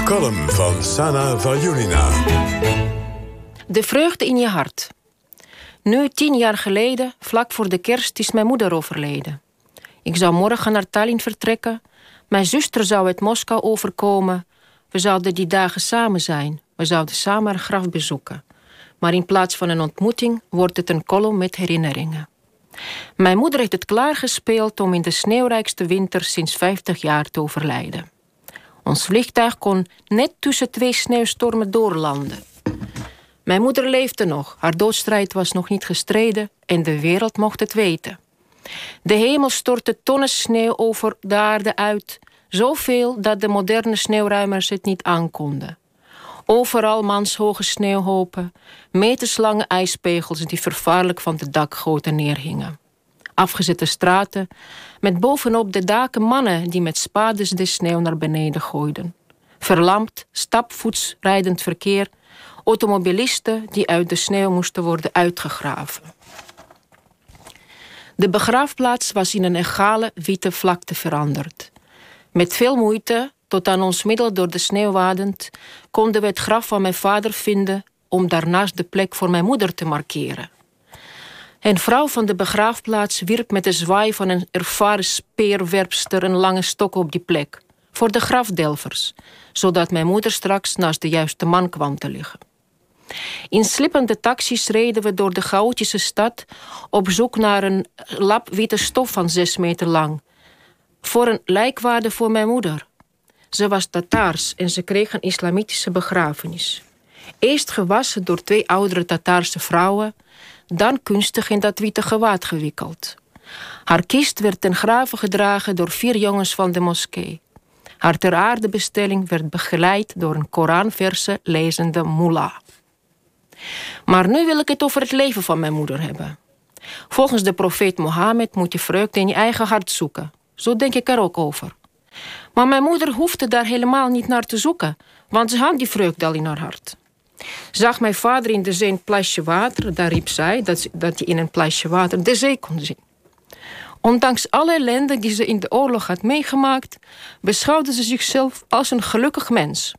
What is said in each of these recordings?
De van Sana Valjulina. De vreugde in je hart. Nu, tien jaar geleden, vlak voor de kerst, is mijn moeder overleden. Ik zou morgen naar Tallinn vertrekken. Mijn zuster zou uit Moskou overkomen. We zouden die dagen samen zijn. We zouden samen haar graf bezoeken. Maar in plaats van een ontmoeting wordt het een kolom met herinneringen. Mijn moeder heeft het klaargespeeld om in de sneeuwrijkste winter sinds 50 jaar te overlijden. Ons vliegtuig kon net tussen twee sneeuwstormen doorlanden. Mijn moeder leefde nog, haar doodstrijd was nog niet gestreden en de wereld mocht het weten. De hemel stortte tonnen sneeuw over de aarde uit, zoveel dat de moderne sneeuwruimers het niet aankonden. Overal manshoge sneeuwhopen, meterslange ijspegels die vervaarlijk van de dakgoten neerhingen. Afgezette straten, met bovenop de daken mannen die met spades de sneeuw naar beneden gooiden. Verlamd, stapvoets rijdend verkeer, automobilisten die uit de sneeuw moesten worden uitgegraven. De begraafplaats was in een egale witte vlakte veranderd. Met veel moeite tot aan ons middel door de sneeuw wadend, konden we het graf van mijn vader vinden om daarnaast de plek voor mijn moeder te markeren. Een vrouw van de begraafplaats wierp met de zwaai van een ervaren speerwerpster een lange stok op die plek, voor de grafdelvers, zodat mijn moeder straks naast de juiste man kwam te liggen. In slippende taxis reden we door de chaotische stad op zoek naar een lap witte stof van zes meter lang. Voor een lijkwaarde voor mijn moeder. Ze was Tataars en ze kreeg een islamitische begrafenis. Eerst gewassen door twee oudere Tataarse vrouwen, dan kunstig in dat witte gewaad gewikkeld. Haar kist werd ten graven gedragen door vier jongens van de moskee. Haar ter aarde bestelling werd begeleid door een Koranverse lezende mullah. Maar nu wil ik het over het leven van mijn moeder hebben. Volgens de profeet Mohammed moet je vreugde in je eigen hart zoeken. Zo denk ik er ook over. Maar mijn moeder hoefde daar helemaal niet naar te zoeken, want ze had die vreugde al in haar hart. Zag mijn vader in de zee een plasje water, daar riep zij dat, dat hij in een plasje water de zee kon zien. Ondanks alle ellende die ze in de oorlog had meegemaakt, beschouwde ze zichzelf als een gelukkig mens.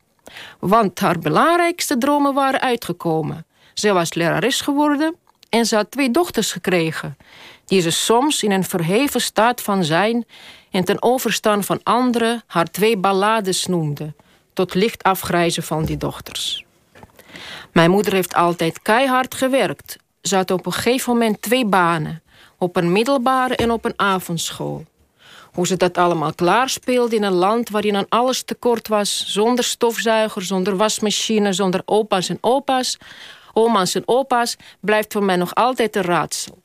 Want haar belangrijkste dromen waren uitgekomen. Ze was lerares geworden en ze had twee dochters gekregen, die ze soms in een verheven staat van zijn en ten overstaan van anderen haar twee ballades noemde, tot licht afgrijzen van die dochters. Mijn moeder heeft altijd keihard gewerkt. Ze had op een gegeven moment twee banen, op een middelbare en op een avondschool. Hoe ze dat allemaal klaarspeelde in een land waarin aan alles tekort was, zonder stofzuiger, zonder wasmachine, zonder opa's en opa's, oma's en opa's, blijft voor mij nog altijd een raadsel.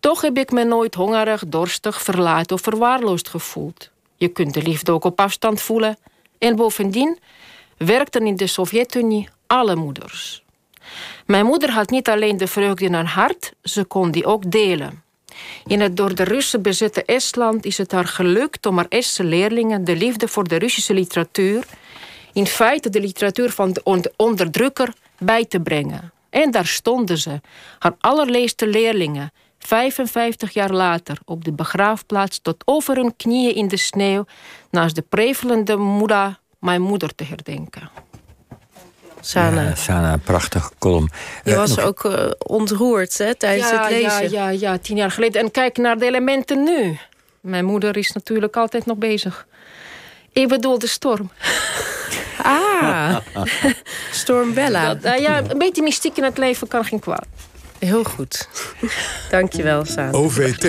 Toch heb ik me nooit hongerig, dorstig, verlaten of verwaarloosd gevoeld. Je kunt de liefde ook op afstand voelen. En bovendien werkten in de Sovjet-Unie alle moeders. Mijn moeder had niet alleen de vreugde in haar hart, ze kon die ook delen. In het door de Russen bezette Estland is het haar gelukt om haar Estse leerlingen de liefde voor de Russische literatuur, in feite de literatuur van de onderdrukker, bij te brengen. En daar stonden ze, haar allerleeste leerlingen, 55 jaar later op de begraafplaats tot over hun knieën in de sneeuw naast de prevelende moeder, mijn moeder te herdenken. Sana. Ja, Sana, prachtig column. Je uh, was ook uh, ontroerd hè, tijdens ja, het lezen. Ja, ja, ja, tien jaar geleden. En kijk naar de elementen nu. Mijn moeder is natuurlijk altijd nog bezig. Ik bedoel de storm. Ah, Storm Bella. Dat, uh, ja, een beetje mystiek in het leven kan geen kwaad. Heel goed. Dankjewel, Sana. OVT.